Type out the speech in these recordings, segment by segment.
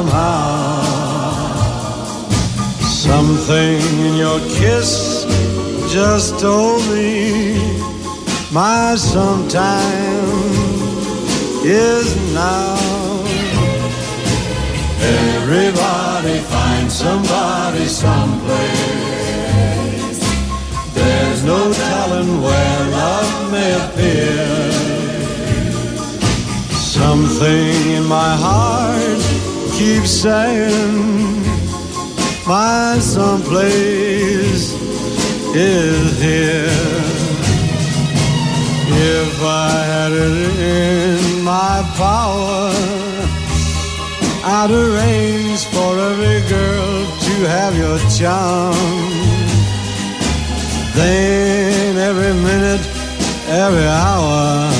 somehow. Something in your kiss just told me my sometime is now. Everybody finds somebody someplace. There's no telling where love may appear. Something in my heart keeps saying my someplace is here. If I had it in my power, I'd arrange for every girl to have your charm. Then every minute, every hour,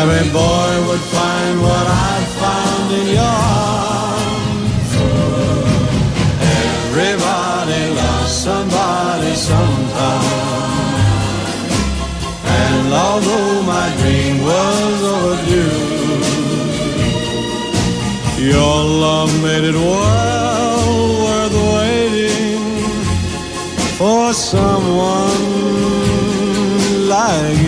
every boy would find what I in your arms. Everybody loves somebody sometime. And although my dream was overdue, your love made it well worth waiting for someone like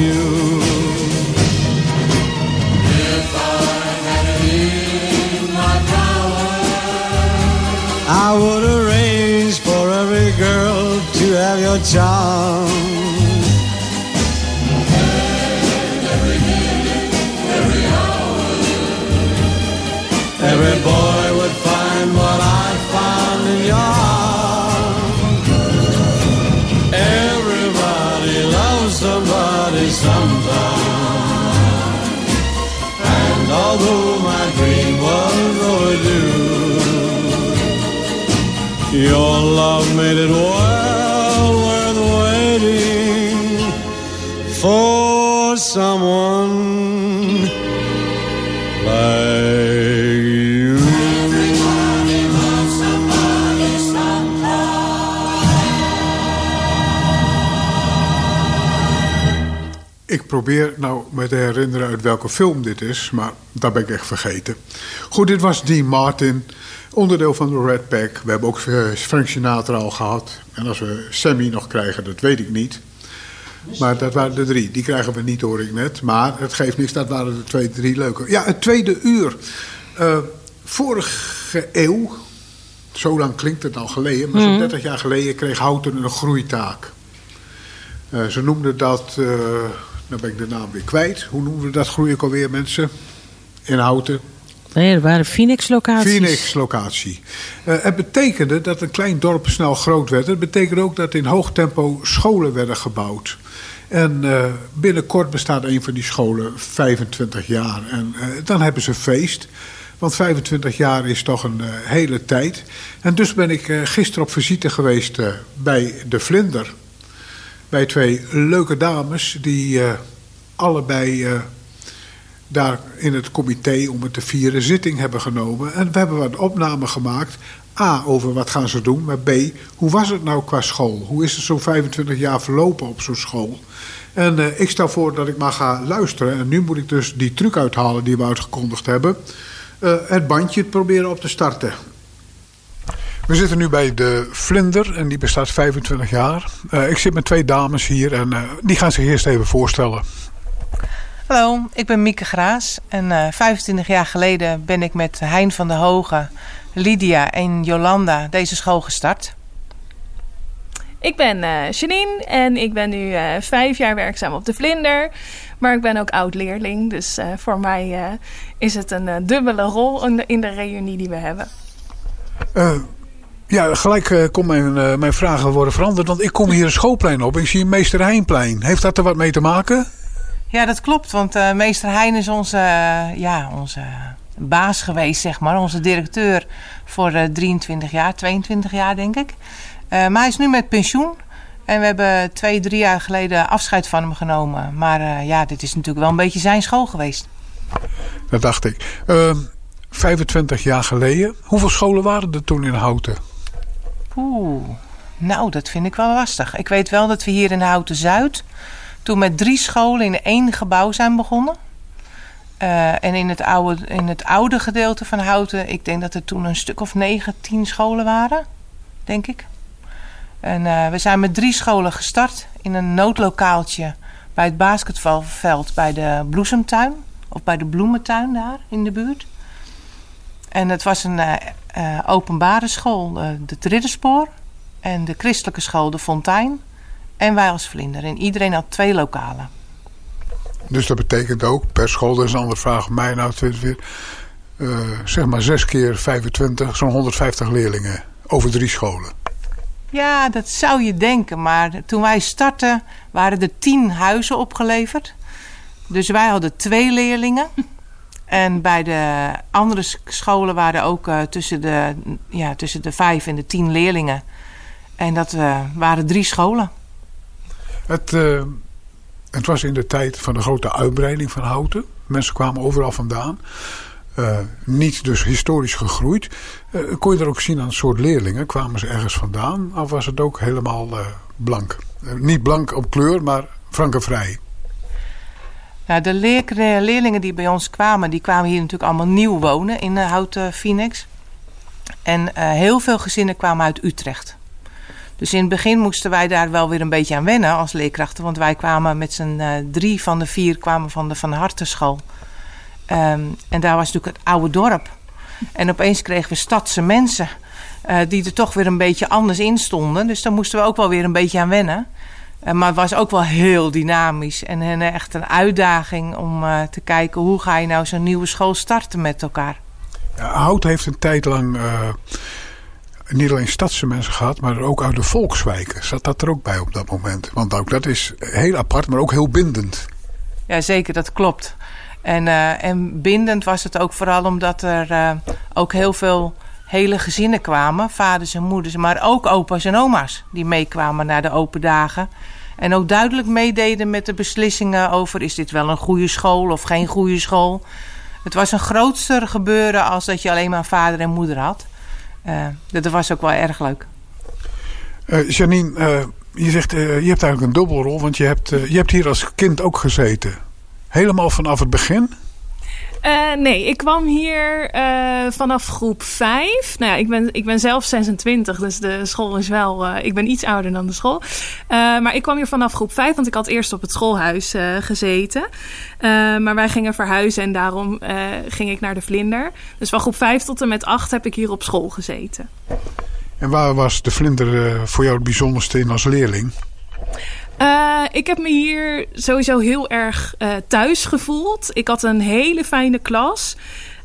charm. Every boy would find what I found in your arms. Everybody loves somebody sometime. And although my dream was overdue, your love made it probeer nou me te herinneren uit welke film dit is, maar dat ben ik echt vergeten. Goed, dit was Dean Martin, onderdeel van de Red Pack. We hebben ook eh, Frank Sinatra al gehad. En als we Sammy nog krijgen, dat weet ik niet. Maar dat waren de drie. Die krijgen we niet, hoor ik net. Maar het geeft niks, dat waren de twee, drie leuke. Ja, het tweede uur. Eh, vorige eeuw, zo lang klinkt het al geleden... maar zo'n 30 jaar geleden kreeg Houten een groeitaak. Eh, ze noemden dat... dan ben ik de naam weer kwijt. Hoe noemden we dat groei ook alweer, mensen? In Houten. Nee, er waren Phoenix-locaties. Phoenix-locatie. Eh, het betekende dat een klein dorp snel groot werd. Het betekende ook dat in hoog tempo scholen werden gebouwd. En eh, binnenkort bestaat een van die scholen 25 jaar. En eh, dan hebben ze feest. Want 25 jaar is toch een hele tijd. En dus ben ik gisteren op visite geweest bij de Vlinder. Bij twee leuke dames die eh, allebei eh, daar in het comité om het te vieren zitting hebben genomen. En we hebben wat opnamen gemaakt. A, over wat gaan ze doen. Maar B, hoe was het nou qua school? Hoe is het zo'n 25 jaar verlopen op zo'n school? En eh, ik stel voor dat ik maar ga luisteren. En nu moet ik dus die truc uithalen die we uitgekondigd hebben. Het bandje proberen op te starten. We zitten nu bij de Vlinder en die bestaat 25 jaar. Eh, ik zit met twee dames hier en eh, die gaan zich eerst even voorstellen. Hallo, ik ben Mieke Graas. En eh 25 jaar geleden ben ik met Hein van der Hogen, Lydia en Jolanda deze school gestart. Ik ben eh Janine en ik ben nu eh, vijf jaar werkzaam op de Vlinder. Maar ik ben ook oud-leerling, dus eh, voor mij eh, is het een eh, dubbele rol in de, in de reunie die we hebben. Eh, ja, gelijk uh, kon mijn, uh, mijn vragen worden veranderd. Want ik kom hier een schoolplein op. Ik zie een Meester Heinplein. Heeft dat er wat mee te maken? Ja, dat klopt, want eh, meester Hein is onze, eh, ja, onze baas geweest, zeg maar. Onze directeur voor eh, 23 jaar, 22 jaar denk ik. Eh, maar hij is nu met pensioen. En we hebben twee, drie jaar geleden afscheid van hem genomen. Maar eh, ja, dit is natuurlijk wel een beetje zijn school geweest. Dat dacht ik. Uh, 25 jaar geleden. Hoeveel scholen waren er toen in Houten? Oeh, nou, dat vind ik wel lastig. Ik weet wel dat we hier in Houten Zuid toen met drie scholen in één gebouw zijn begonnen. Uh, en in het, oude, in het oude gedeelte van Houten, ik denk dat er toen een stuk of negen, tien scholen waren, denk ik. En uh, we zijn met drie scholen gestart in een noodlokaaltje bij het basketbalveld bij de Bloesemtuin. Of bij de Bloementuin daar in de buurt. En het was een uh, openbare school, de Ridderspoor. En de christelijke school, de Fontein. En wij als Vlinder. En iedereen had twee lokalen. Dus dat betekent ook, per school, dat is een andere vraag van mij nou weer, uh, zeg maar 6 keer 25, zo'n 150 leerlingen over drie scholen. Ja, dat zou je denken. Maar toen wij startten waren er tien huizen opgeleverd. Dus wij hadden twee leerlingen. En bij de andere scholen waren ook uh, tussen, de, ja, tussen de vijf en de tien leerlingen. En dat uh, waren drie scholen. Het, uh, het was in de tijd van de grote uitbreiding van Houten. Mensen kwamen overal vandaan. Niet dus historisch gegroeid. Kon je er ook zien aan het soort leerlingen? Kwamen ze ergens vandaan? Of was het ook helemaal blank? niet blank op kleur, maar frankenvrij. De leer leerlingen die bij ons kwamen, die kwamen hier natuurlijk allemaal nieuw wonen in Houten Phoenix. En heel veel gezinnen kwamen uit Utrecht. Dus in het begin moesten wij daar wel weer een beetje aan wennen als leerkrachten. Want wij kwamen met z'n uh, drie van de vier kwamen van de Van Hartenschool. Um, en daar was natuurlijk het oude dorp. En opeens kregen we stadse mensen. Die er toch weer een beetje anders in stonden. Dus daar moesten we ook wel weer een beetje aan wennen. Uh, maar het was ook wel heel dynamisch. En, echt een uitdaging om te kijken hoe ga je nou zo'n nieuwe school starten met elkaar. Ja, Hout heeft een tijd lang niet alleen stadse mensen gehad, maar ook uit de volkswijken. Zat dat er ook bij op dat moment? Want ook dat is heel apart, maar ook heel bindend. Ja, zeker, dat klopt. En, uh, en bindend was het ook vooral omdat er uh, ook heel veel hele gezinnen kwamen. Vaders en moeders, maar ook opa's en oma's. Die meekwamen naar de open dagen. En ook duidelijk meededen met de beslissingen over... is dit wel een goede school of geen goede school. Het was een grootster gebeuren als dat je alleen maar vader en moeder had. Uh, dat was ook wel erg leuk. Uh, Janine, uh, je zegt je hebt eigenlijk een dubbelrol, want je hebt, je hebt hier als kind ook gezeten. Helemaal vanaf het begin? Uh, nee, ik kwam hier uh, vanaf groep 5. Nou ja, ik ben, ik ben zelf 26, dus de school is wel... Uh, ik ben iets ouder dan de school. maar ik kwam hier vanaf groep 5, want ik had eerst op het schoolhuis gezeten. maar wij gingen verhuizen en daarom ging ik naar de Vlinder. Dus van groep 5 tot en met 8 heb ik hier op school gezeten. En waar was de Vlinder voor jou het bijzonderste in als leerling? Uh, ik heb me hier sowieso heel erg uh, thuis gevoeld. Ik had een hele fijne klas.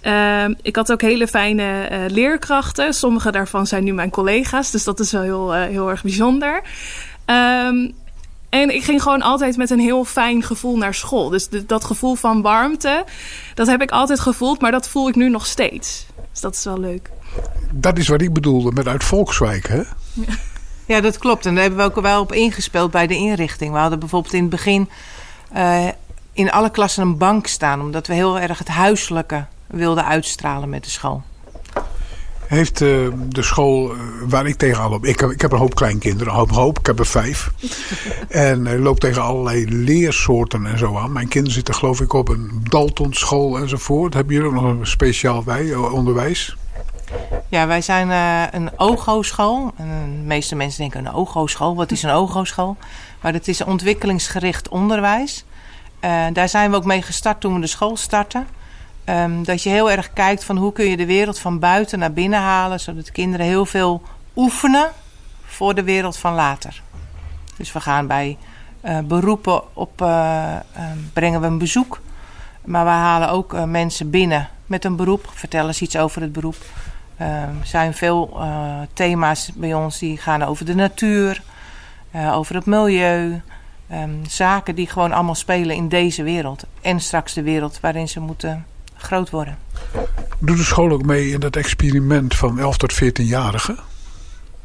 Uh, ik had ook hele fijne leerkrachten. Sommige daarvan zijn nu mijn collega's. Dus dat is wel heel, heel erg bijzonder. Um, en ik ging gewoon altijd met een heel fijn gevoel naar school. Dus de, dat gevoel van warmte, dat heb ik altijd gevoeld. Maar dat voel ik nu nog steeds. Dus dat is wel leuk. Dat is wat ik bedoelde met uit Volkswijk, hè? Ja. Ja, dat klopt. En daar hebben we ook wel op ingespeeld bij de inrichting. We hadden bijvoorbeeld in het begin uh, in alle klassen een bank staan, omdat we heel erg het huiselijke wilden uitstralen met de school. Heeft uh, de school uh, waar ik tegenaan loop. Ik heb, ik heb een hoop kleinkinderen, een hoop, hoop. Ik heb er vijf. en ik loop tegen allerlei leersoorten en zo aan. Mijn kinderen zitten, geloof ik, op een Dalton school enzovoort. Hebben jullie ook nog een speciaal wij, onderwijs? Ja, wij zijn uh, een OGO-school. De meeste mensen denken een OGO-school. Wat is een OGO-school? Maar het is ontwikkelingsgericht onderwijs. Uh, daar zijn we ook mee gestart toen we de school starten. Um, dat je heel erg kijkt van hoe kun je de wereld van buiten naar binnen halen. Zodat de kinderen heel veel oefenen voor de wereld van later. Dus we gaan bij uh, beroepen op, brengen we een bezoek. Maar we halen ook mensen binnen met een beroep. Vertellen eens iets over het beroep. Er uh, zijn veel uh, thema's bij ons die gaan over de natuur, uh, over het milieu. Um, zaken die gewoon allemaal spelen in deze wereld. En straks de wereld waarin ze moeten groot worden. Doet de school ook mee in dat experiment van 11 tot 14-jarigen?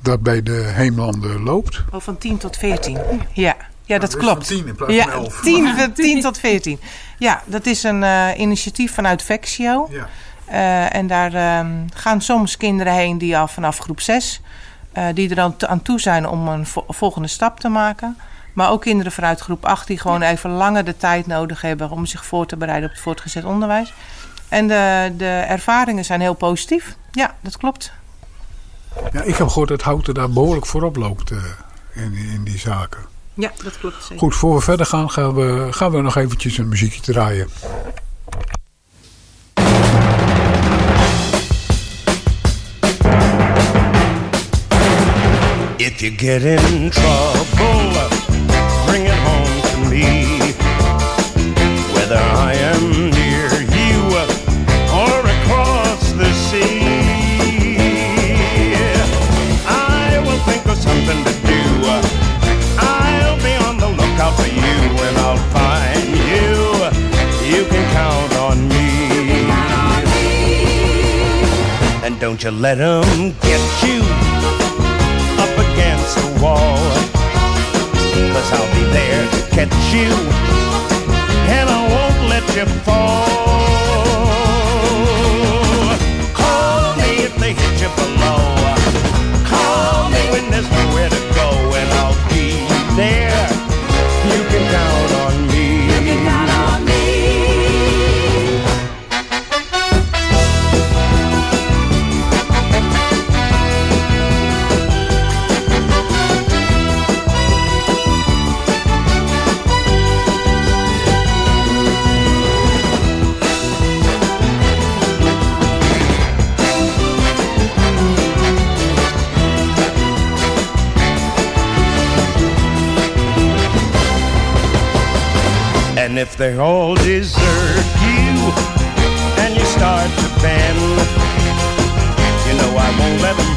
Dat bij de heemlanden loopt? Oh, van 10 tot 14. Ja, ja dat klopt. Van 10 in plaats ja, van 11. 10, 10 tot 14. Ja, dat is een uh, initiatief vanuit Vexio. Ja. Uh, en daar um, gaan soms kinderen heen die al vanaf groep 6, uh, die er dan aan toe zijn om een vo volgende stap te maken. Maar ook kinderen vanuit groep 8 die gewoon even langer de tijd nodig hebben om zich voor te bereiden op het voortgezet onderwijs. En de, de ervaringen zijn heel positief. Ja, dat klopt. Ja, ik heb gehoord dat Houten daar behoorlijk voorop loopt uh, in, in die zaken. Ja, dat klopt zeker. Goed, voor we verder gaan, gaan we, gaan we nog eventjes een muziekje draaien. If you get in trouble, bring it home to me. Whether I am near you or across the sea, I will think of something to do. I'll be on the lookout for you and I'll find you. You can count on me. And don't you let them get you wall. Cause I'll be there to catch you, and I won't let you fall. They all desert you and you start to bend, you know I won't let them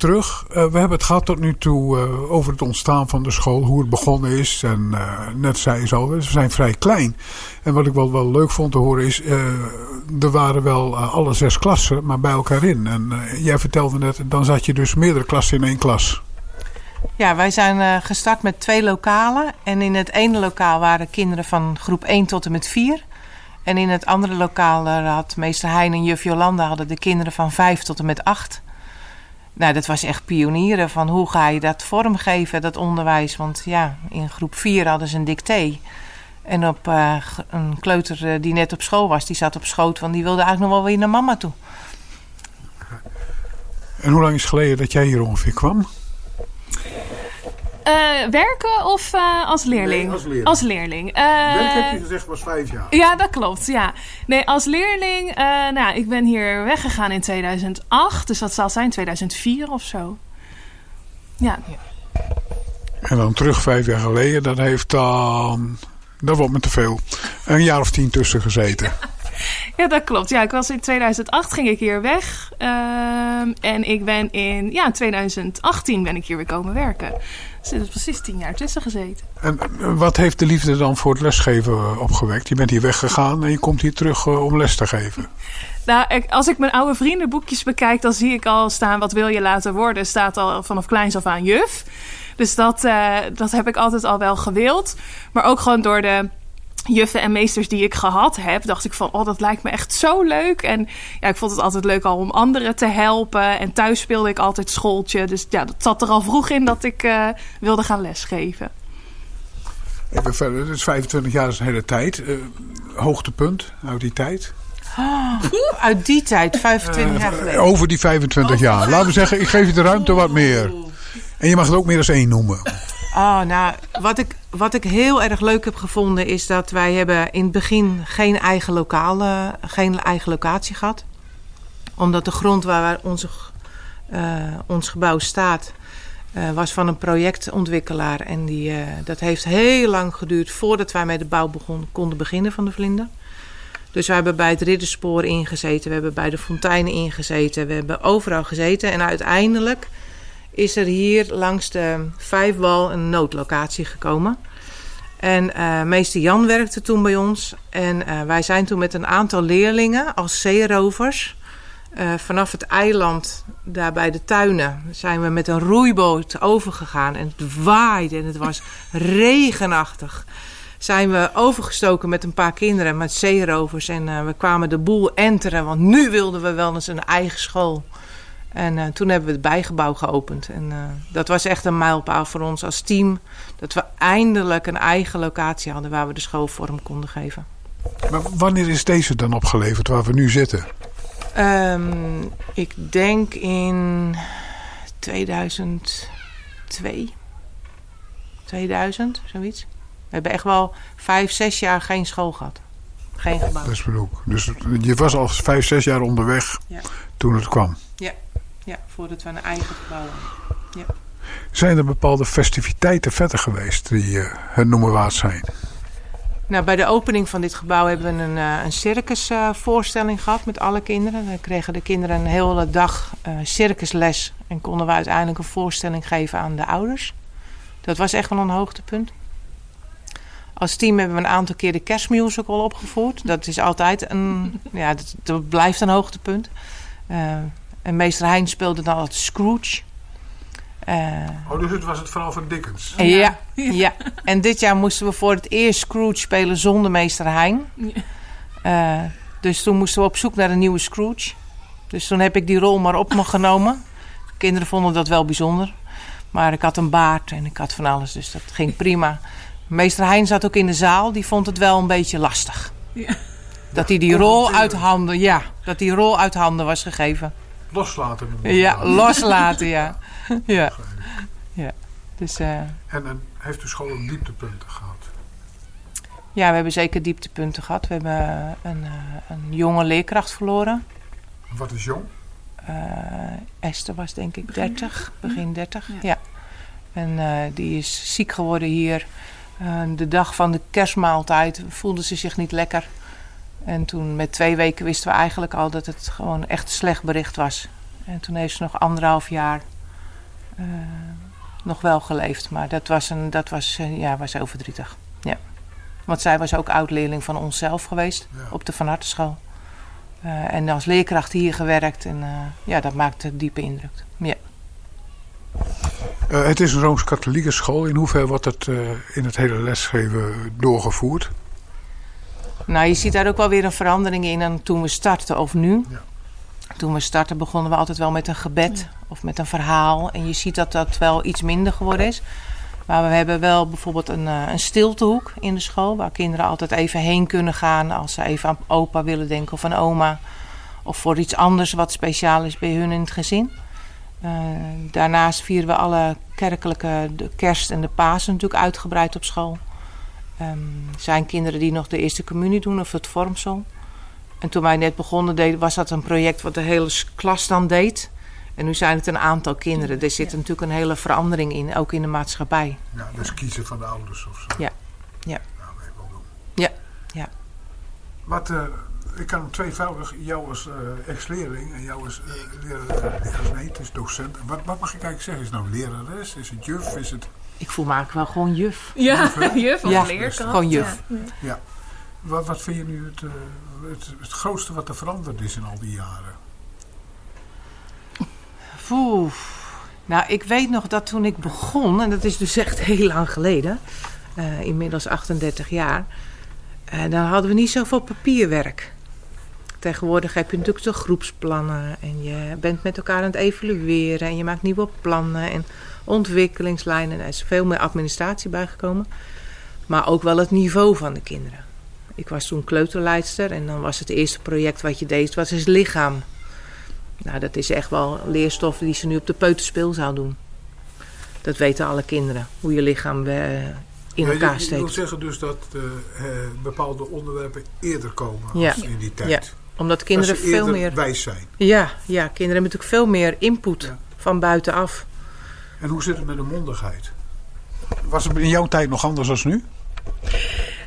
terug. Eh, we hebben het gehad tot nu toe eh, over het ontstaan van de school, hoe het begonnen is. En eh, net zei ze al, we zijn vrij klein. En wat ik wel, wel leuk vond te horen is, er waren wel alle zes klassen, maar bij elkaar in. En jij vertelde net, dan zat je dus meerdere klassen in één klas. Ja, wij zijn gestart met twee lokalen. En in het ene lokaal waren kinderen van groep 1 tot en met 4. En in het andere lokaal had meester Hein en juf Jolanda hadden de kinderen van 5 tot en met 8. Nou, dat was echt pionieren van hoe ga je dat vormgeven, dat onderwijs. Want ja, in groep 4 hadden ze een dictee. En op eh, een kleuter eh, die net op school was, die zat op schoot, want die wilde eigenlijk nog wel weer naar mama toe. En hoe lang is het geleden dat jij hier ongeveer kwam? Eh, werken of eh, als leerling? Nee, als leerling. Als leerling. Eh, gezegd was vijf jaar. Ja, dat klopt. Ja. Nee, als leerling, eh, nou, ik ben hier weggegaan in 2008, dus dat zal zijn 2004 of zo. Ja, En dan terug vijf jaar geleden, dat heeft dan... Dat wordt me te veel. Een jaar of tien tussen gezeten. ja, dat klopt. Ja, ik was in 2008 ging ik hier weg. Ehm, en ik ben in ja, 2018 ben ik hier weer komen werken. Er is precies tien jaar tussen gezeten. En wat heeft de liefde dan voor het lesgeven eh, opgewekt? Je bent hier weggegaan en je komt hier terug eh, om les te geven. Nou, als ik mijn oude vriendenboekjes bekijk, dan zie ik al staan: wat wil je laten worden? Staat al vanaf kleins af aan juf. Dus dat, eh, dat heb ik altijd al wel gewild. Maar ook gewoon door de juffen en meesters die ik gehad heb, dacht ik van: oh, dat lijkt me echt zo leuk. En ja, ik vond het altijd leuk al om anderen te helpen. En thuis speelde ik altijd schooltje. Dus ja, dat zat er al vroeg in dat ik eh, wilde gaan lesgeven. Even verder, dus 25 jaar is een hele tijd. Eh, hoogtepunt uit die tijd. Uit die tijd, 25 jaar geleden. Over die 25 jaar. Laten we zeggen, ik geef je de ruimte wat meer. En je mag het ook meer dan één noemen. Oh, nou, wat ik, wat ik heel erg leuk heb gevonden is dat wij hebben in het begin geen eigen, lokaal, eh, geen eigen locatie gehad. Omdat de grond waar onze, eh, ons gebouw staat eh, was van een projectontwikkelaar. En die, dat heeft heel lang geduurd voordat wij met de bouw begon, konden beginnen van de vlinder. Dus we hebben bij het Ridderspoor ingezeten, we hebben bij de fonteinen ingezeten, we hebben overal gezeten. En uiteindelijk is er hier langs de Vijfwal een noodlocatie gekomen. En eh, meester Jan werkte toen bij ons. En eh, wij zijn toen met een aantal leerlingen als zeerovers... eh, vanaf het eiland, daar bij de tuinen... zijn we met een roeiboot overgegaan. En het waaide en het was regenachtig. Zijn we overgestoken met een paar kinderen, met zeerovers. En we kwamen de boel enteren, want nu wilden we wel eens een eigen school. En eh, toen hebben we het bijgebouw geopend. En eh, dat was echt een mijlpaal voor ons als team. Dat we eindelijk een eigen locatie hadden waar we de school vorm konden geven. Maar wanneer is deze dan opgeleverd waar we nu zitten? Ehm, ik denk in 2002. 2000, zoiets. We hebben echt wel vijf, zes jaar geen school gehad. Geen gebouw. Dat is bedoel. Dus je was al vijf, zes jaar onderweg Ja. toen het kwam. Ja, ja voordat we een eigen gebouw hadden. Zijn er bepaalde festiviteiten verder geweest die eh, het noemen waard zijn? Nou, bij de opening van dit gebouw hebben we een, eh, een circusvoorstelling gehad met alle kinderen. Dan kregen de kinderen een hele dag eh, circusles en konden we uiteindelijk een voorstelling geven aan de ouders. Dat was echt wel een hoogtepunt. Als team hebben we een aantal keer de kerstmusical opgevoerd. Dat is altijd een, ja, dat, dat blijft een hoogtepunt. Eh, en meester Hein speelde dan altijd Scrooge. Eh, Oh, dus het was het verhaal van Dickens. ja. Ja. en dit jaar moesten we voor het eerst Scrooge spelen zonder meester Hein. Eh, dus toen moesten we op zoek naar een nieuwe Scrooge. Dus toen heb ik die rol maar op me genomen. De kinderen vonden dat wel bijzonder. Maar ik had een baard en ik had van alles, dus dat ging prima. Meester Hein zat ook in de zaal, die vond het wel een beetje lastig. Dat hij die rol uit handen, ja, dat die rol uit handen was gegeven. Loslaten. Ja, loslaten, ja. Ja, ja. Dus eh, En, en heeft de school ook dieptepunten gehad? Ja, we hebben zeker dieptepunten gehad. We hebben een, eh, een jonge leerkracht verloren. Wat is jong? Eh, Esther was denk ik 30, begin 30. Ja. En eh, die is ziek geworden hier. Eh, de dag van de kerstmaaltijd voelde ze zich niet lekker. En toen met twee weken wisten we eigenlijk al dat het gewoon echt een slecht bericht was. En toen heeft ze nog anderhalf jaar eh, nog wel geleefd. Maar dat was, een, dat was, eh, ja, was heel verdrietig. Ja. Want zij was ook oud-leerling van onszelf geweest Ja. op de Van Hartenschool. Eh, en als leerkracht hier gewerkt. En ja, dat maakte diepe indruk. Ja. Het is een Rooms-Katholieke school. In hoeverre wordt het in het hele lesgeven doorgevoerd? Nou, je ziet daar ook wel weer een verandering in dan toen we startten of nu. Ja. Toen we startten begonnen we altijd wel met een gebed of met een verhaal. En je ziet dat dat wel iets minder geworden is. Maar we hebben wel bijvoorbeeld een, eh, een stiltehoek in de school. Waar kinderen altijd even heen kunnen gaan als ze even aan opa willen denken of aan oma. Of voor iets anders wat speciaal is bij hun in het gezin. Eh, daarnaast vieren we alle kerkelijke de kerst en de Pasen natuurlijk uitgebreid op school. Ehm, zijn kinderen die nog de eerste communie doen of het vormsel. En toen wij net begonnen deden, was dat een project wat de hele klas dan deed. En nu zijn het een aantal kinderen. Er zit natuurlijk een hele verandering in, ook in de maatschappij. Ja, dus kiezen van de ouders of zo. Ja. Ja. Nou, wel doen. Ja. Ja. Wat, eh, ik kan tweevoudig, jou als eh, ex-leerling en jou als uh, lerares, nee, het is docent. Wat, wat mag ik eigenlijk zeggen? Is het nou lerares? Is het juf? Is het, Ik voel me eigenlijk wel gewoon juf. Ja, juf of Ja, leerkracht. gewoon juf. Ja. ja. Wat, wat vind je nu het, eh, het, het grootste wat er veranderd is in al die jaren? Oeh. Nou, ik weet nog dat toen ik begon, en dat is dus echt heel lang geleden, eh, inmiddels 38 jaar, eh, dan hadden we niet zoveel papierwerk. Tegenwoordig heb je natuurlijk de groepsplannen en je bent met elkaar aan het evalueren en je maakt nieuwe plannen en ontwikkelingslijnen. Er is veel meer administratie bijgekomen, maar ook wel het niveau van de kinderen. Ik was toen kleuterleidster en dan was het eerste project wat je deed, was het lichaam. Nou, dat is echt wel leerstof die ze nu op de peuterspeelzaal doen. Dat weten alle kinderen, hoe je lichaam eh, in Ja, je- elkaar je, wil steekt. zeggen dus dat eh, eh, bepaalde onderwerpen eerder komen Ja. als in die tijd. Ja. Omdat kinderen veel meer... wijs zijn. Ja, ja, kinderen hebben natuurlijk veel meer input Ja. van buitenaf. En hoe zit het met de mondigheid? Was het in jouw tijd nog anders dan nu?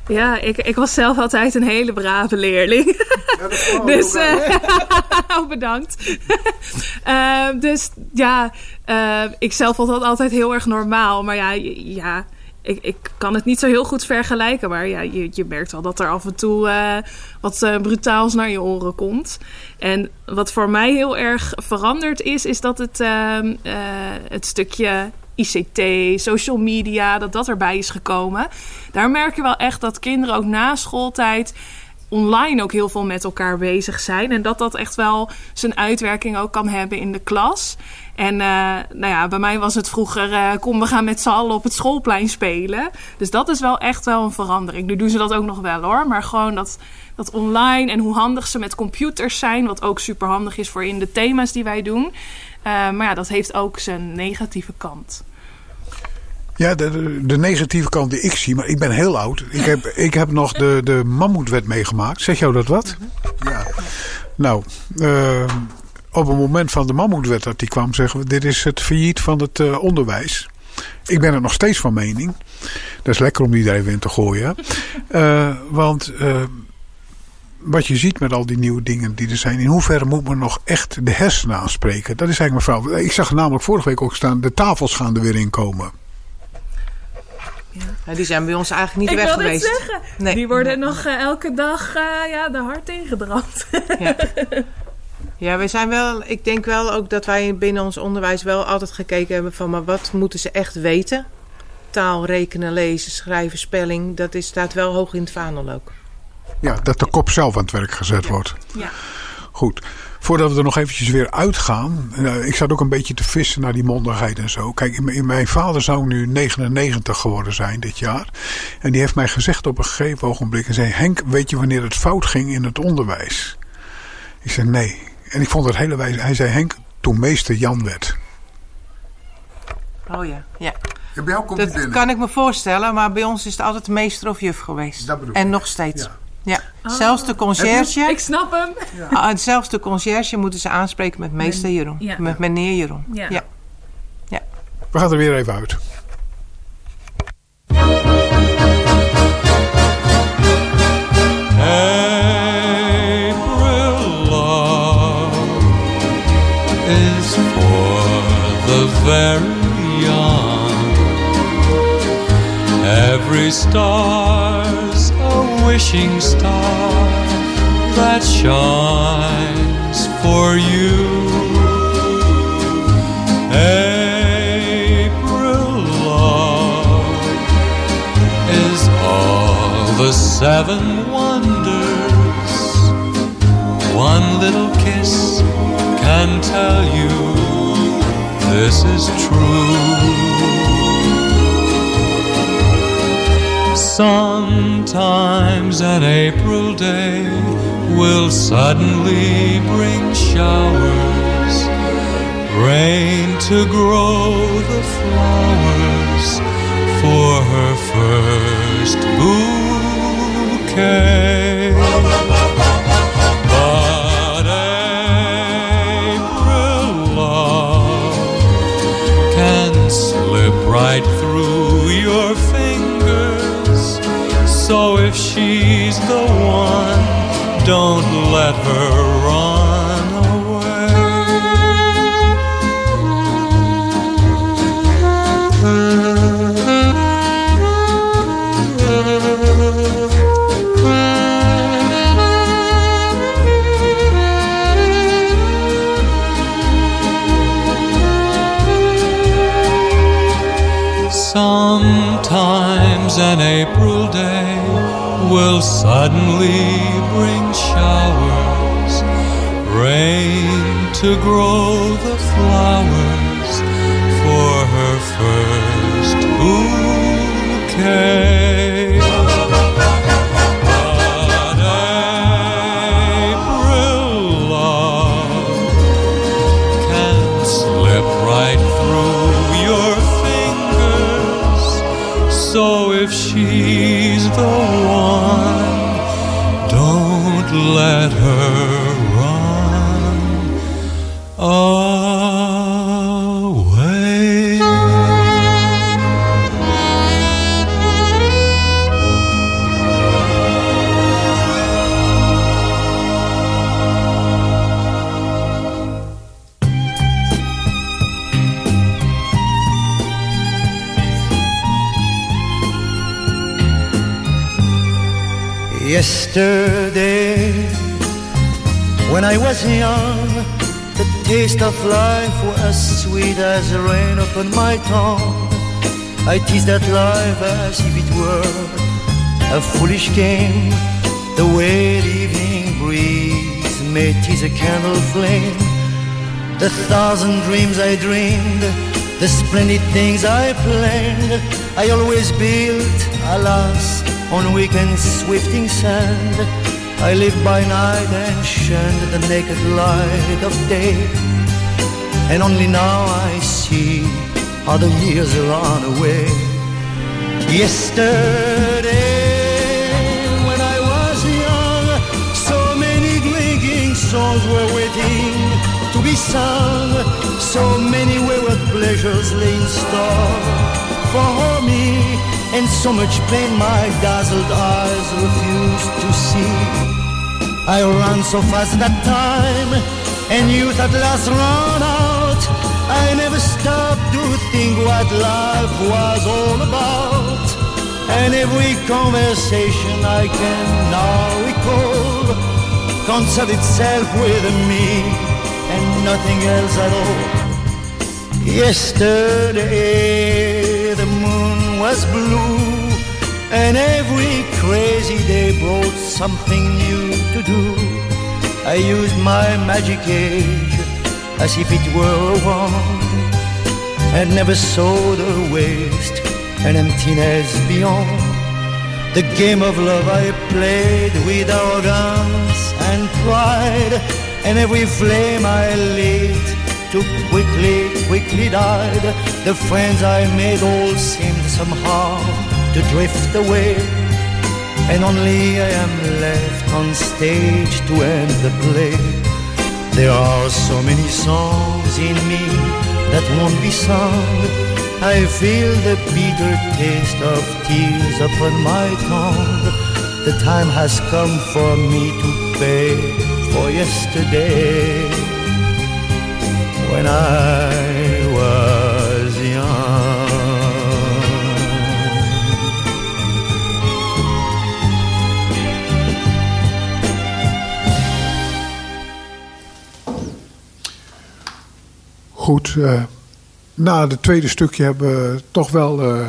Ja, ik, ik was zelf altijd een hele brave leerling. dus, eh, oh, bedankt. Eh, dus ja, eh, ik zelf vond dat altijd heel erg normaal. Maar ja, ja ik, ik kan het niet zo heel goed vergelijken. Maar ja, je, je merkt wel dat er af en toe eh, wat eh, brutaals naar je oren komt. En wat voor mij heel erg veranderd is, is dat het, ehm, eh, het stukje ICT, social media, dat dat erbij is gekomen. Daar merk je wel echt dat kinderen ook na schooltijd online ook heel veel met elkaar bezig zijn. En dat dat echt wel zijn uitwerking ook kan hebben in de klas. En eh, nou ja, bij mij was het vroeger, eh, kom we gaan met z'n allen op het schoolplein spelen. Dus dat is wel echt wel een verandering. Nu doen ze dat ook nog wel hoor, maar gewoon dat, dat online en hoe handig ze met computers zijn, wat ook super handig is voor in de thema's die wij doen. Eh, maar ja, dat heeft ook zijn negatieve kant. Ja, de, de, negatieve kant die ik zie, maar ik ben heel oud. Ik heb, ik heb nog de, de mammoetwet meegemaakt. Zeg jou dat wat? Ja. Nou, eh, op het moment van de mammoetwet dat die kwam, zeggen we: dit is het failliet van het eh, onderwijs. Ik ben er nog steeds van mening. Dat is lekker om die er even in te gooien. Eh, want wat je ziet met al die nieuwe dingen die er zijn, in hoeverre moet men nog echt de hersenen aanspreken? Dat is eigenlijk mijn vraag. Ik zag namelijk vorige week ook staan: de tafels gaan er weer in komen. Ja, die zijn bij ons eigenlijk niet ik weg wil dit geweest. zeggen. Nee. Die worden nog eh, elke dag eh, ja, de hart ingedramd. Ja. ja, we zijn wel. Ik denk wel ook dat wij binnen ons onderwijs wel altijd gekeken hebben van, maar wat moeten ze echt weten? Taal, rekenen, lezen, schrijven, spelling, dat is, staat wel hoog in het vaandel ook. Ja, dat de kop zelf aan het werk gezet wordt. ja. Goed. Voordat we er nog eventjes weer uitgaan. eh, ik zat ook een beetje te vissen naar die mondigheid en zo. Kijk, in mijn- in mijn vader zou nu 99 geworden zijn dit jaar. En die heeft mij gezegd op een gegeven ogenblik. En zei, Henk, weet je wanneer het fout ging in het onderwijs? Ik zei, nee. En ik vond het hele wijze. Hij zei, Henk, toen meester Jan werd. Oh ja, ja. Ja, bij jou komt Dat kan ik me voorstellen, maar bij ons is het altijd meester of juf geweest. Dat bedoel en ik. nog steeds. Ja. Ja. Zelfs de conciërge. Ik snap hem. Ah, zelfs de conciërge moeten ze aanspreken met meester Jeroen. ja. Met meneer Jeroen. Ja. ja. We gaan er weer even uit. April love is for the very young. Every star's a wishing star that shines for you. April love is all the seven wonders. One little kiss can tell you this is true. Sometimes an April day will suddenly bring showers, rain to grow the flowers for her first bouquet. She's the one, don't let her run away. Sometimes an April day will suddenly bring showers, rain to grow the flowers for her first bouquet. Yesterday, when I was young, the taste of life was as sweet as rain upon my tongue. I teased that life as if it were a foolish game, the way the evening breeze may tease a candle flame. The thousand dreams I dreamed, the splendid things I planned, I always built, alas, on weak and swifting sand. I lived by night and shunned the naked light of day. And only now I see how the years run away. Yesterday, when I was young, so many drinking songs were waiting to be sung. So many wayward pleasures lay in store for me, and so much pain my dazzled eyes refused to see. I ran so fast that time, and youth at last ran out. I never stopped to think what life was all about. And every conversation I can now recall concerned itself with me and nothing else at all. Yesterday the moon was blue, and every crazy day brought something new to do. I used my magic age as if it were a wand, and never saw the waste and emptiness beyond. The game of love I played with arrogance and pride, and every flame I lit too quickly, quickly died. The friends I made all seemed somehow to drift away, and only I am left on stage to end the play. There are so many songs in me that won't be sung. I feel the bitter taste of tears upon my tongue. The time has come for me to pay for yesterday when I was young. Goed, eh, na het tweede stukje hebben we toch wel eh,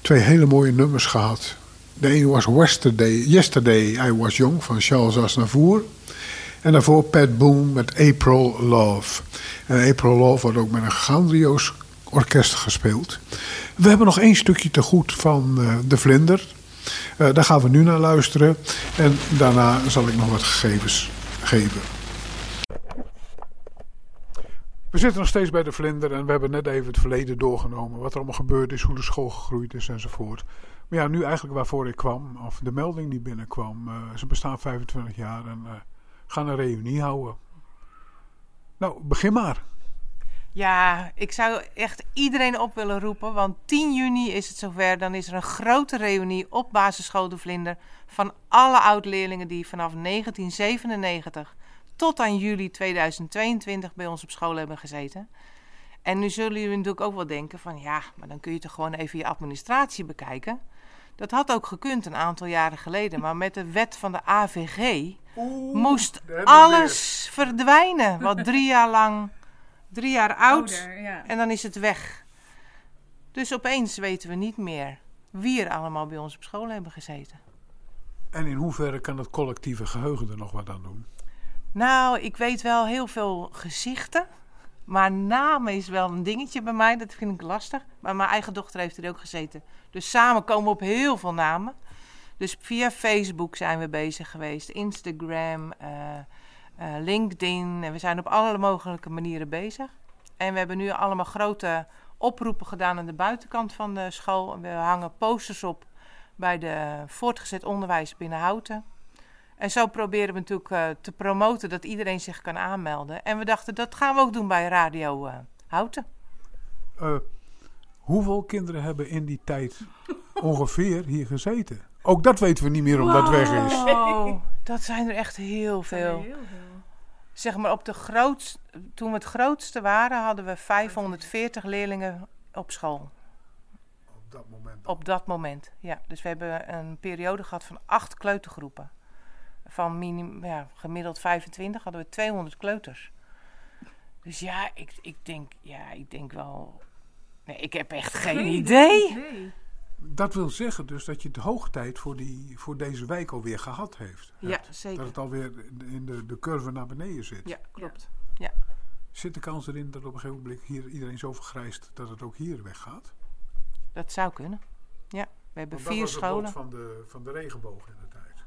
twee hele mooie nummers gehad. De ene was Yesterday, Yesterday I Was Young van Charles Aznavour. En daarvoor Pat Boone met April Love. En April Love wordt ook met een grandioos orkest gespeeld. We hebben nog één stukje te goed van eh, De Vlinder. Eh, daar gaan we nu naar luisteren. En daarna zal ik nog wat gegevens geven. We zitten nog steeds bij de vlinder en we hebben net even het verleden doorgenomen. Wat er allemaal gebeurd is, hoe de school gegroeid is enzovoort. Maar ja, nu eigenlijk waarvoor ik kwam, of de melding die binnenkwam. eh, ze bestaan 25 jaar en gaan een reunie houden. Nou, begin maar. Ja, ik zou echt iedereen op willen roepen. Want 10 juni is het zover. Dan is er een grote reunie op basisschool De Vlinder. Van alle oud-leerlingen die vanaf 1997 tot aan juli 2022 bij ons op school hebben gezeten. En nu zullen jullie natuurlijk ook wel denken van... ja, maar dan kun je toch gewoon even je administratie bekijken. Dat had ook gekund een aantal jaren geleden. Maar met de wet van de AVG moest alles verdwijnen. Wat drie jaar lang, drie jaar oud. Ouder, ja. En dan is het weg. Dus opeens weten we niet meer wie er allemaal bij ons op school hebben gezeten. En in hoeverre kan het collectieve geheugen er nog wat aan doen? Nou, ik weet wel heel veel gezichten. Maar namen is wel een dingetje bij mij. Dat vind ik lastig. Maar mijn eigen dochter heeft er ook gezeten. Dus samen komen we op heel veel namen. Dus via Facebook zijn we bezig geweest. Instagram, eh, eh, LinkedIn. En we zijn op alle mogelijke manieren bezig. En we hebben nu allemaal grote oproepen gedaan aan de buitenkant van de school. We hangen posters op bij de voortgezet onderwijs binnen Houten. En zo proberen we natuurlijk eh, te promoten dat iedereen zich kan aanmelden. En we dachten, dat gaan we ook doen bij Radio eh, Houten. Eh, hoeveel kinderen hebben in die tijd ongeveer hier gezeten? Ook dat weten we niet meer omdat het weg is. Oh, dat zijn er echt heel veel. Zeg maar, op de grootst, toen we het grootste waren, hadden we 540 leerlingen op school. dat moment. Op dat moment, ja. Dus we hebben een periode gehad van acht kleutergroepen. Van minim, ja, gemiddeld 25 hadden we 200 kleuters. Dus ja, ik, ik, denk, ja, ik denk wel... Nee, ik heb echt geen, idee. Dat wil zeggen dus dat je de hoogtijd voor, die, voor deze wijk alweer gehad heeft. Ja, hebt. zeker. Dat het alweer in de, de curve naar beneden zit. Ja, klopt. Zit de kans erin dat op een gegeven moment hier iedereen zo vergrijst dat het ook hier weggaat? Dat zou kunnen. Ja, we hebben Want dat vier was het scholen. van de, van de regenboog.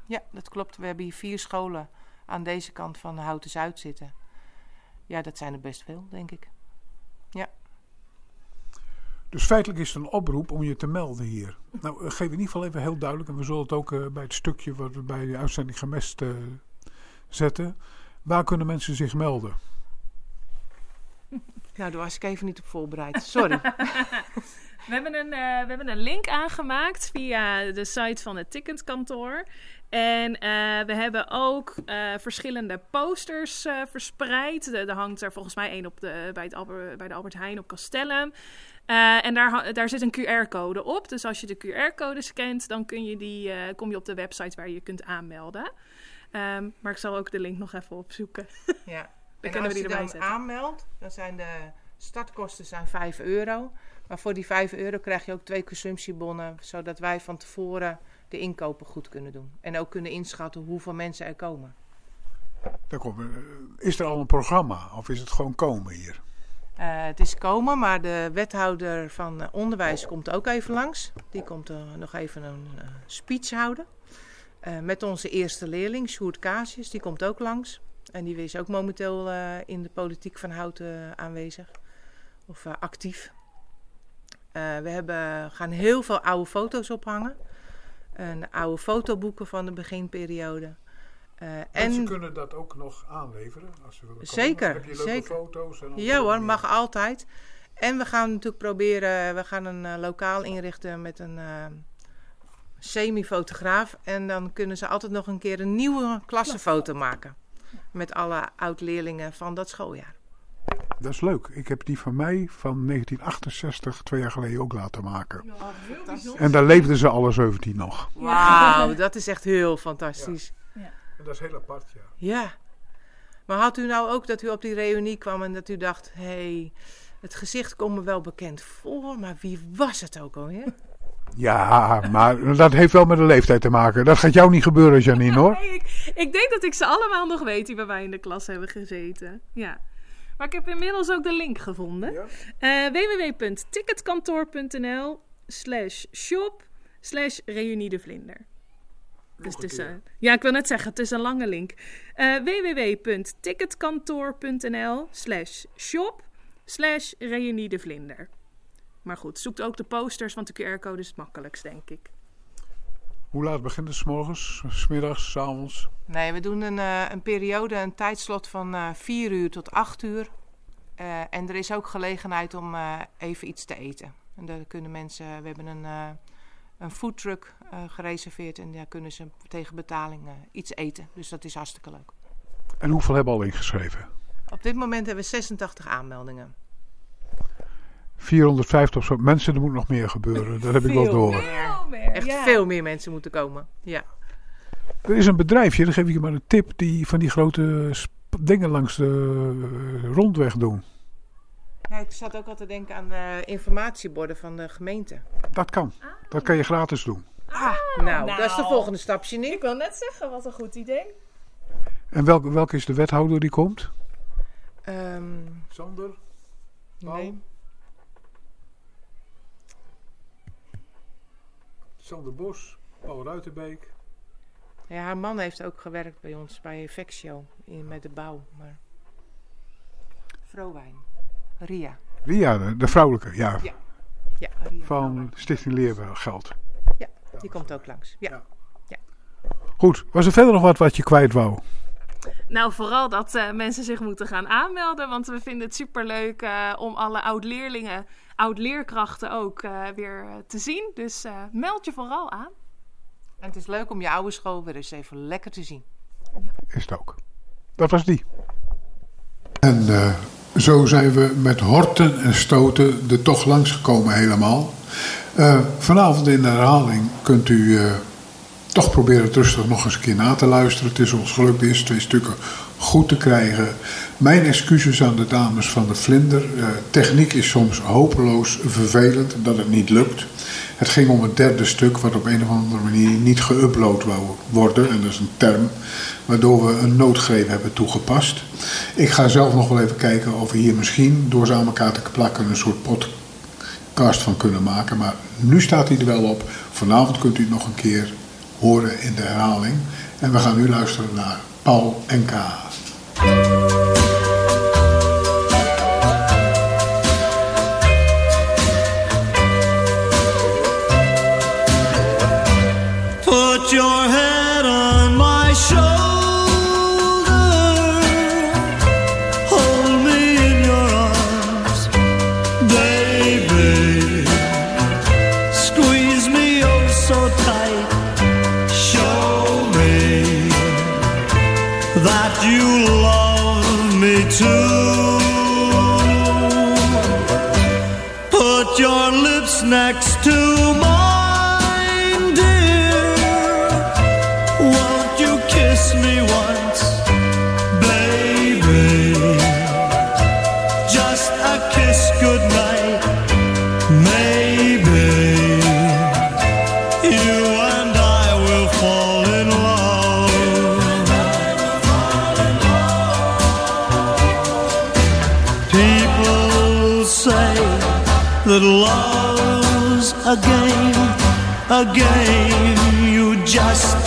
Ja, dat klopt. We hebben hier vier scholen aan deze kant van Houten Zuid zitten. Ja, dat zijn er best veel, denk ik. Dus feitelijk is het een oproep om je te melden hier. Nou, eh, geef in ieder geval even heel duidelijk, en we zullen het ook eh, bij het stukje wat we bij de uitzending gemest eh, zetten. Waar kunnen mensen zich melden? Nou, daar was ik even niet op voorbereid. Sorry. We hebben, een, eh, we hebben een link aangemaakt via de site van het ticketkantoor. En eh, we hebben ook eh, verschillende posters eh, verspreid. Er hangt er volgens mij één op de, bij, het Albert, bij de Albert Heijn op Castellum. En daar, daar zit een QR-code op. Dus als je de QR-code scant, dan kun je die, kom je op de website waar je je kunt aanmelden. Ehm, maar ik zal ook de link nog even opzoeken. Ja. Dan en kunnen als we die je erbij dan zetten. aanmeldt, dan zijn de startkosten zijn 5 euro. Maar voor die 5 euro krijg je ook twee consumptiebonnen, zodat wij van tevoren de inkopen goed kunnen doen. En ook kunnen inschatten hoeveel mensen er komen. Daar eh, is er al een programma of is het gewoon komen hier? Eh, het is komen, maar de wethouder van eh, onderwijs komt ook even langs. Die komt nog even een speech houden. Met onze eerste leerling, Sjoerd Casius, die komt ook langs. En die is ook momenteel in de politiek van Houten aanwezig. Of actief. We hebben, gaan heel veel oude foto's ophangen. En oude fotoboeken van de beginperiode. Eh, en kunnen dat ook nog aanleveren als ze willen komen. Zeker, Heb je leuke zeker. foto's? En Ja hoor, meer. mag altijd. En we gaan natuurlijk proberen, we gaan een eh, lokaal inrichten met een eh, semi-fotograaf. En dan kunnen ze altijd nog een keer een nieuwe klassenfoto maken. Met alle oud-leerlingen van dat schooljaar. Dat is leuk. Ik heb die van mij van 1968 twee jaar geleden ook laten maken. En daar leefden ze alle 17 nog. Wauw, dat is echt heel fantastisch. En dat is heel apart, ja. Ja. Maar had u nou ook dat u op die reunie kwam en dat u dacht... hé, hey, het gezicht komt me wel bekend voor, maar wie was het ook alweer? Ja, maar dat heeft wel met de leeftijd te maken. Dat gaat jou niet gebeuren, Janine, hoor. Nee, ik, ik denk dat ik ze allemaal nog weet die bij mij in de klas hebben gezeten. Ja. Maar ik heb inmiddels ook de link gevonden. Eh, www.ticketkantoor.nl slash shop slash reunie de vlinder. Dus het is, eh, ja, ik wil net zeggen, het is een lange link. Eh www.ticketkantoor.nl slash shop slash reunie de vlinder. Maar goed, zoekt ook de posters, want de QR-code is het makkelijkst, denk ik. Hoe laat begint het? 's morgens, s middags, s avonds? Nee, we doen een, eh, een periode, een tijdslot van eh 4 uur tot 8 uur. Eh, en er is ook gelegenheid om even iets te eten. En daar kunnen mensen, we hebben een, een foodtruck gereserveerd en daar kunnen ze tegen betaling iets eten. Dus dat is hartstikke leuk. En hoeveel hebben al ingeschreven? Op dit moment hebben we 86 aanmeldingen. 450 of zo. Mensen, er moet nog meer gebeuren. Dat heb ik wel door. Veel meer, Echt ja. veel meer mensen moeten komen. Ja. Er is een bedrijfje, dan geef ik je maar een tip, die van die grote dingen langs de rondweg doen. ja. Ik zat ook al te denken aan de informatieborden van de gemeente. Dat kan. Dat kan je gratis doen. Ah, nou, dat is de nou. volgende stapje Ik niet. wil net zeggen, wat een goed idee. En welke, welke is de wethouder die komt? Ehm, Sander. nee. Sander Bos. Paul Ruitenbeek. Ja, haar man heeft ook gewerkt bij ons bij Vexio in, met de bouw. Maar... Ria. Ria, de, de vrouwelijke, ja. Ja. Ja, Ria Van. Stichting Leergeld. Ja, die komt ook langs. Ja. Goed, was er verder nog wat wat je kwijt wou? Nou, vooral dat eh, mensen zich moeten gaan aanmelden. Want we vinden het superleuk eh om alle oud-leerlingen, oud-leerkrachten ook eh, weer te zien. Dus eh, meld je vooral aan. En het is leuk om je oude school weer eens even lekker te zien. Is het ook. Dat was die. En eh, zo zijn we met horten en stoten er toch langsgekomen helemaal. Eh, vanavond in de herhaling kunt u eh, toch proberen het rustig nog eens een keer na te luisteren. Het is ons gelukt de eerste twee stukken goed te krijgen. Mijn excuses aan de dames van de Vlinder. Eh, techniek is soms hopeloos vervelend dat het niet lukt. Het ging om het derde stuk wat op een of andere manier niet geüpload wou worden. En dat is een term waardoor we een noodgreep hebben toegepast. Ik ga zelf nog wel even kijken of we hier misschien door ze aan elkaar te plakken een soort podcast van kunnen maken. Maar nu staat hij er wel op. Vanavond kunt u het nog een keer horen in de herhaling. En we gaan nu luisteren naar Paul en Put your lips next again. You just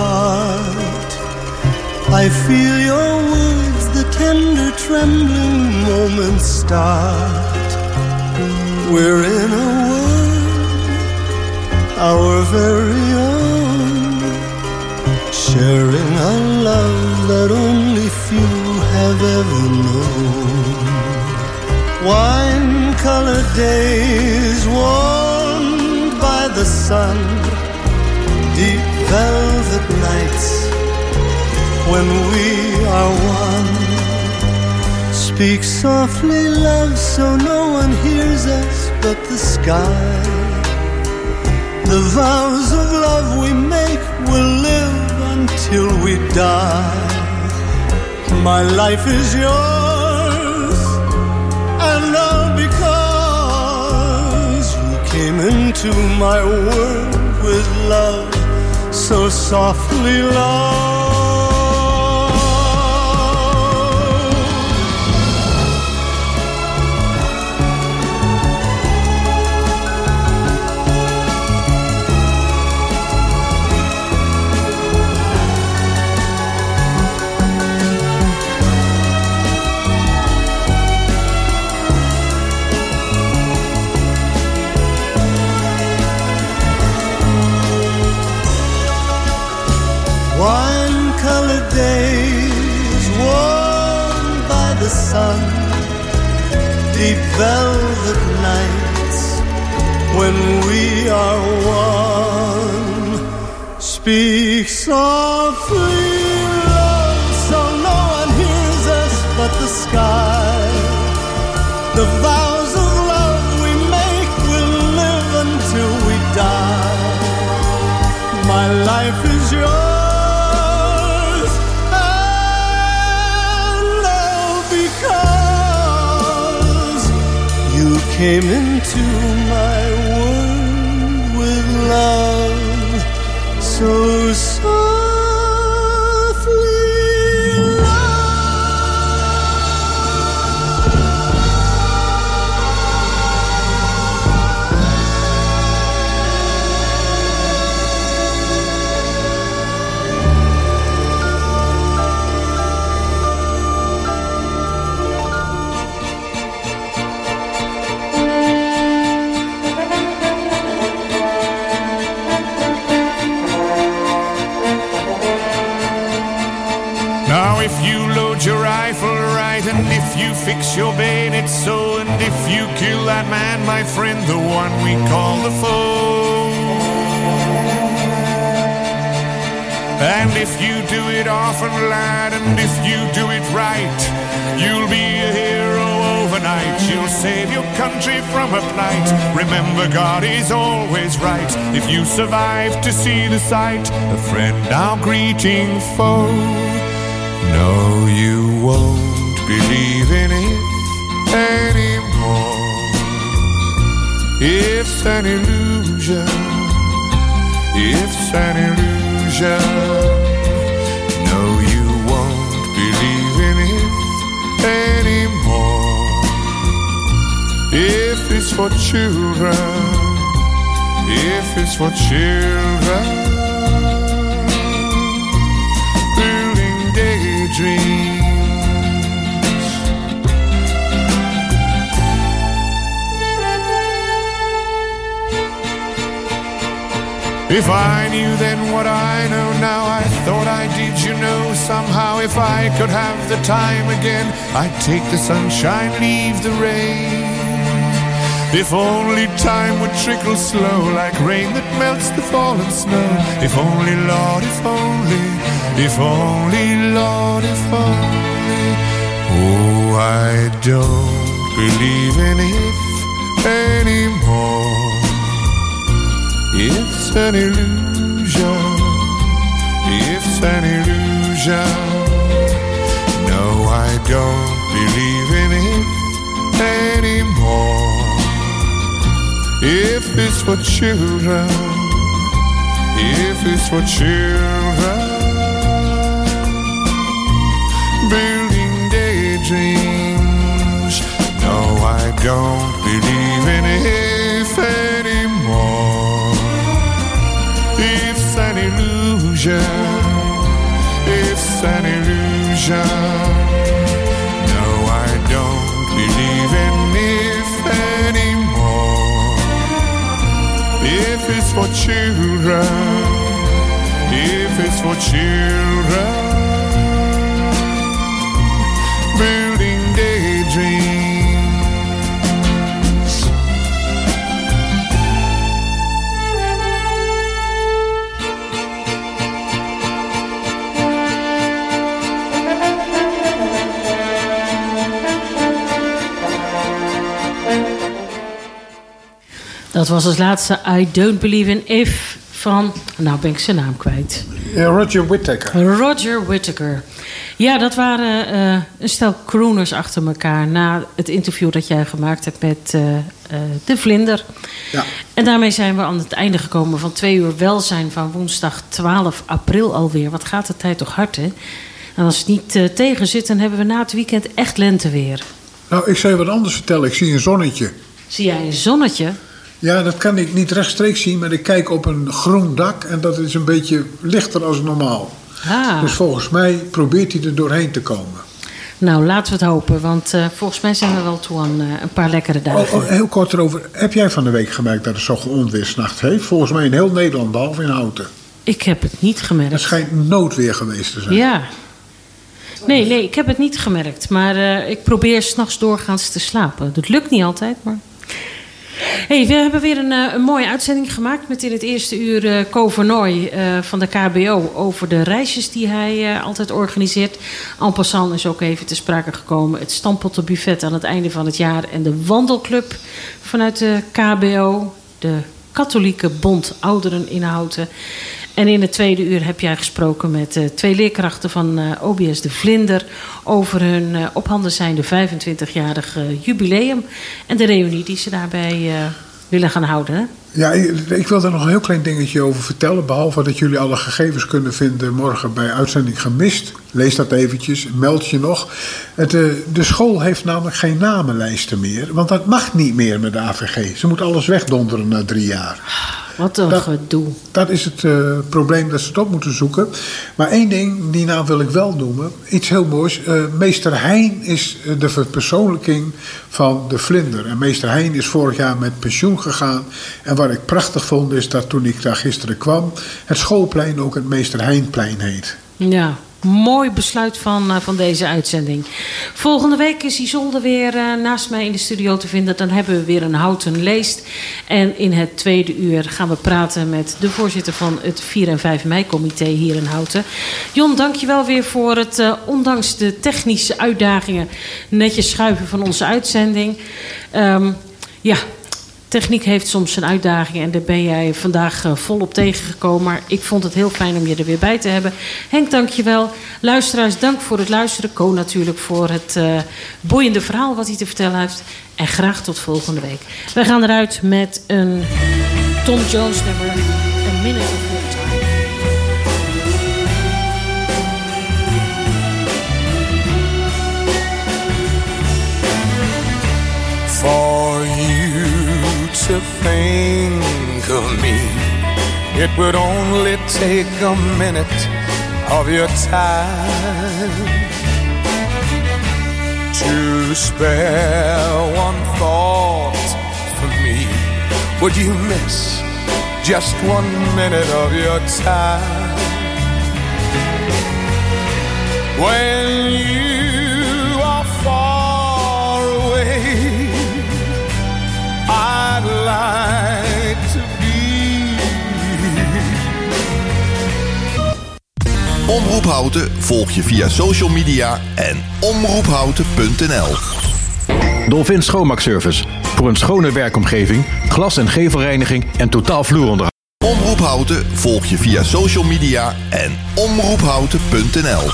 heart. I feel your words, the tender, trembling moments start. We're in a world, our very own, sharing a love that only few have ever known. Wine colored days warmed by the sun, deep nights when we are one. Speak softly, love, so no one hears us but the sky. The vows of love we make will live until we die. My life is yours, and all because you came into my world with love so softly, love. Sun, deep velvet nights when we are one. Speak softly, love, so no one hears us but the sky. Came into my world with love so softly. And if you fix your bayonet so, and if you kill that man, my friend, the one we call the foe. And if you do it often, lad, and if you do it right, you'll be a hero overnight. You'll save your country from a plight. Remember, God is always right. If you survive to see the sight, a friend now greeting foe. No, you won't believe in it anymore. It's an illusion. It's an illusion. No, you won't believe in it anymore. If it's for children, if it's for children, building daydreams. If I knew then what I know now, I thought I did, you know, somehow. If I could have the time again, I'd take the sunshine, leave the rain. If only time would trickle slow, like rain that melts the fallen snow. If only, Lord, if only, if only, Lord, if only. Oh, I don't believe in if anymore. It's an illusion. It's an illusion. No, I don't believe in it anymore. If it's for children, if it's for children, building daydreams. No, I don't believe in if illusion. It's an illusion. No, I don't believe in if anymore. If it's for children, if it's for children, Dat was als laatste I Don't Believe in If van... Nou ben ik zijn naam kwijt. Roger Whittaker. Roger Whittaker. Ja, dat waren eh, een stel crooners achter elkaar... na het interview dat jij gemaakt hebt met eh, eh, De Vlinder. Ja. En daarmee zijn we aan het einde gekomen van twee uur welzijn... van woensdag 12 april alweer. Wat gaat de tijd toch hard, hè? En als het niet tegen zit, dan hebben we na het weekend echt lenteweer. Nou, ik zou je wat anders vertellen. Ik zie een zonnetje. Zie jij een zonnetje? Ja, dat kan ik niet rechtstreeks zien, maar ik kijk op een groen dak en dat is een beetje lichter als normaal. Ah. Dus volgens mij probeert hij er doorheen te komen. Nou, laten we het hopen, want eh, volgens mij zijn we wel toe aan eh, een paar lekkere dagen. Oh, oh, heel kort erover. Heb jij van de week gemerkt dat het zo'n onweersnacht heeft? Volgens mij in heel Nederland, behalve in Houten. Ik heb het niet Het gemerkt. schijnt noodweer geweest te zijn. Ja. Nee, nee, ik heb het niet gemerkt. Maar eh, ik probeer s'nachts doorgaans te slapen. Dat lukt niet altijd, maar... Hey, we hebben weer een, eh, een mooie uitzending gemaakt met in het eerste uur eh Co Vernooy eh, van de KBO over de reisjes die hij altijd organiseert. En passant is ook even te sprake gekomen het stampottenbuffet aan het einde van het jaar en de wandelclub vanuit de KBO, de Katholieke Bond Ouderen in Houten. En in het tweede uur heb jij gesproken met eh, twee leerkrachten van eh, OBS de Vlinder over hun eh, op zijnde 25-jarig jubileum en de reunie die ze daarbij willen gaan houden. Ja, ik, wil daar nog een heel klein dingetje over vertellen. Behalve dat jullie alle gegevens kunnen vinden morgen bij uitzending gemist. Lees dat eventjes, meld je nog. Het, eh, de school heeft namelijk geen namenlijsten meer. Want dat mag niet meer met de AVG. Ze moet alles wegdonderen na drie jaar. Wat een Dat- gedoe. Dat is het eh, probleem dat ze het op moeten zoeken. Maar één ding, die naam wil ik wel noemen. Iets heel moois. Eh, meester Heijn is eh, de verpersoonlijking van de vlinder. En meester Heijn is vorig jaar met pensioen gegaan. En wat ik prachtig vond is dat toen ik daar gisteren kwam... het schoolplein ook het meester Heinplein heet. Ja, mooi besluit van, eh, van deze uitzending. Volgende week is Isolde weer eh, naast mij in de studio te vinden. Dan hebben we weer een houten leest. En in het tweede uur gaan we praten met de voorzitter van het 4 en 5 mei-comité hier in Houten. Jon, dankjewel weer voor het, eh, ondanks de technische uitdagingen, netjes schuiven van onze uitzending. Ehm, ja, Techniek heeft soms zijn uitdagingen en daar ben jij vandaag eh, volop tegengekomen. Maar ik vond het heel fijn om je er weer bij te hebben. Henk, dank je wel. Luisteraars, dank voor het luisteren. Ko natuurlijk voor het eh, boeiende verhaal wat hij te vertellen heeft. En graag tot volgende week. Wij gaan eruit met een Tom Jones nummer. A Minute of think of me, it would only take a minute of your time to spare one thought for me. Would you miss just one minute of your time? When you Like to be. Omroep Houten volg je via social media en omroephouten.nl. Dolphin Schoonmaakservice. Voor een schone werkomgeving, glas- en gevelreiniging en totaal vloeronderhoud. Omroep Houten volg je via social media en omroephouten.nl.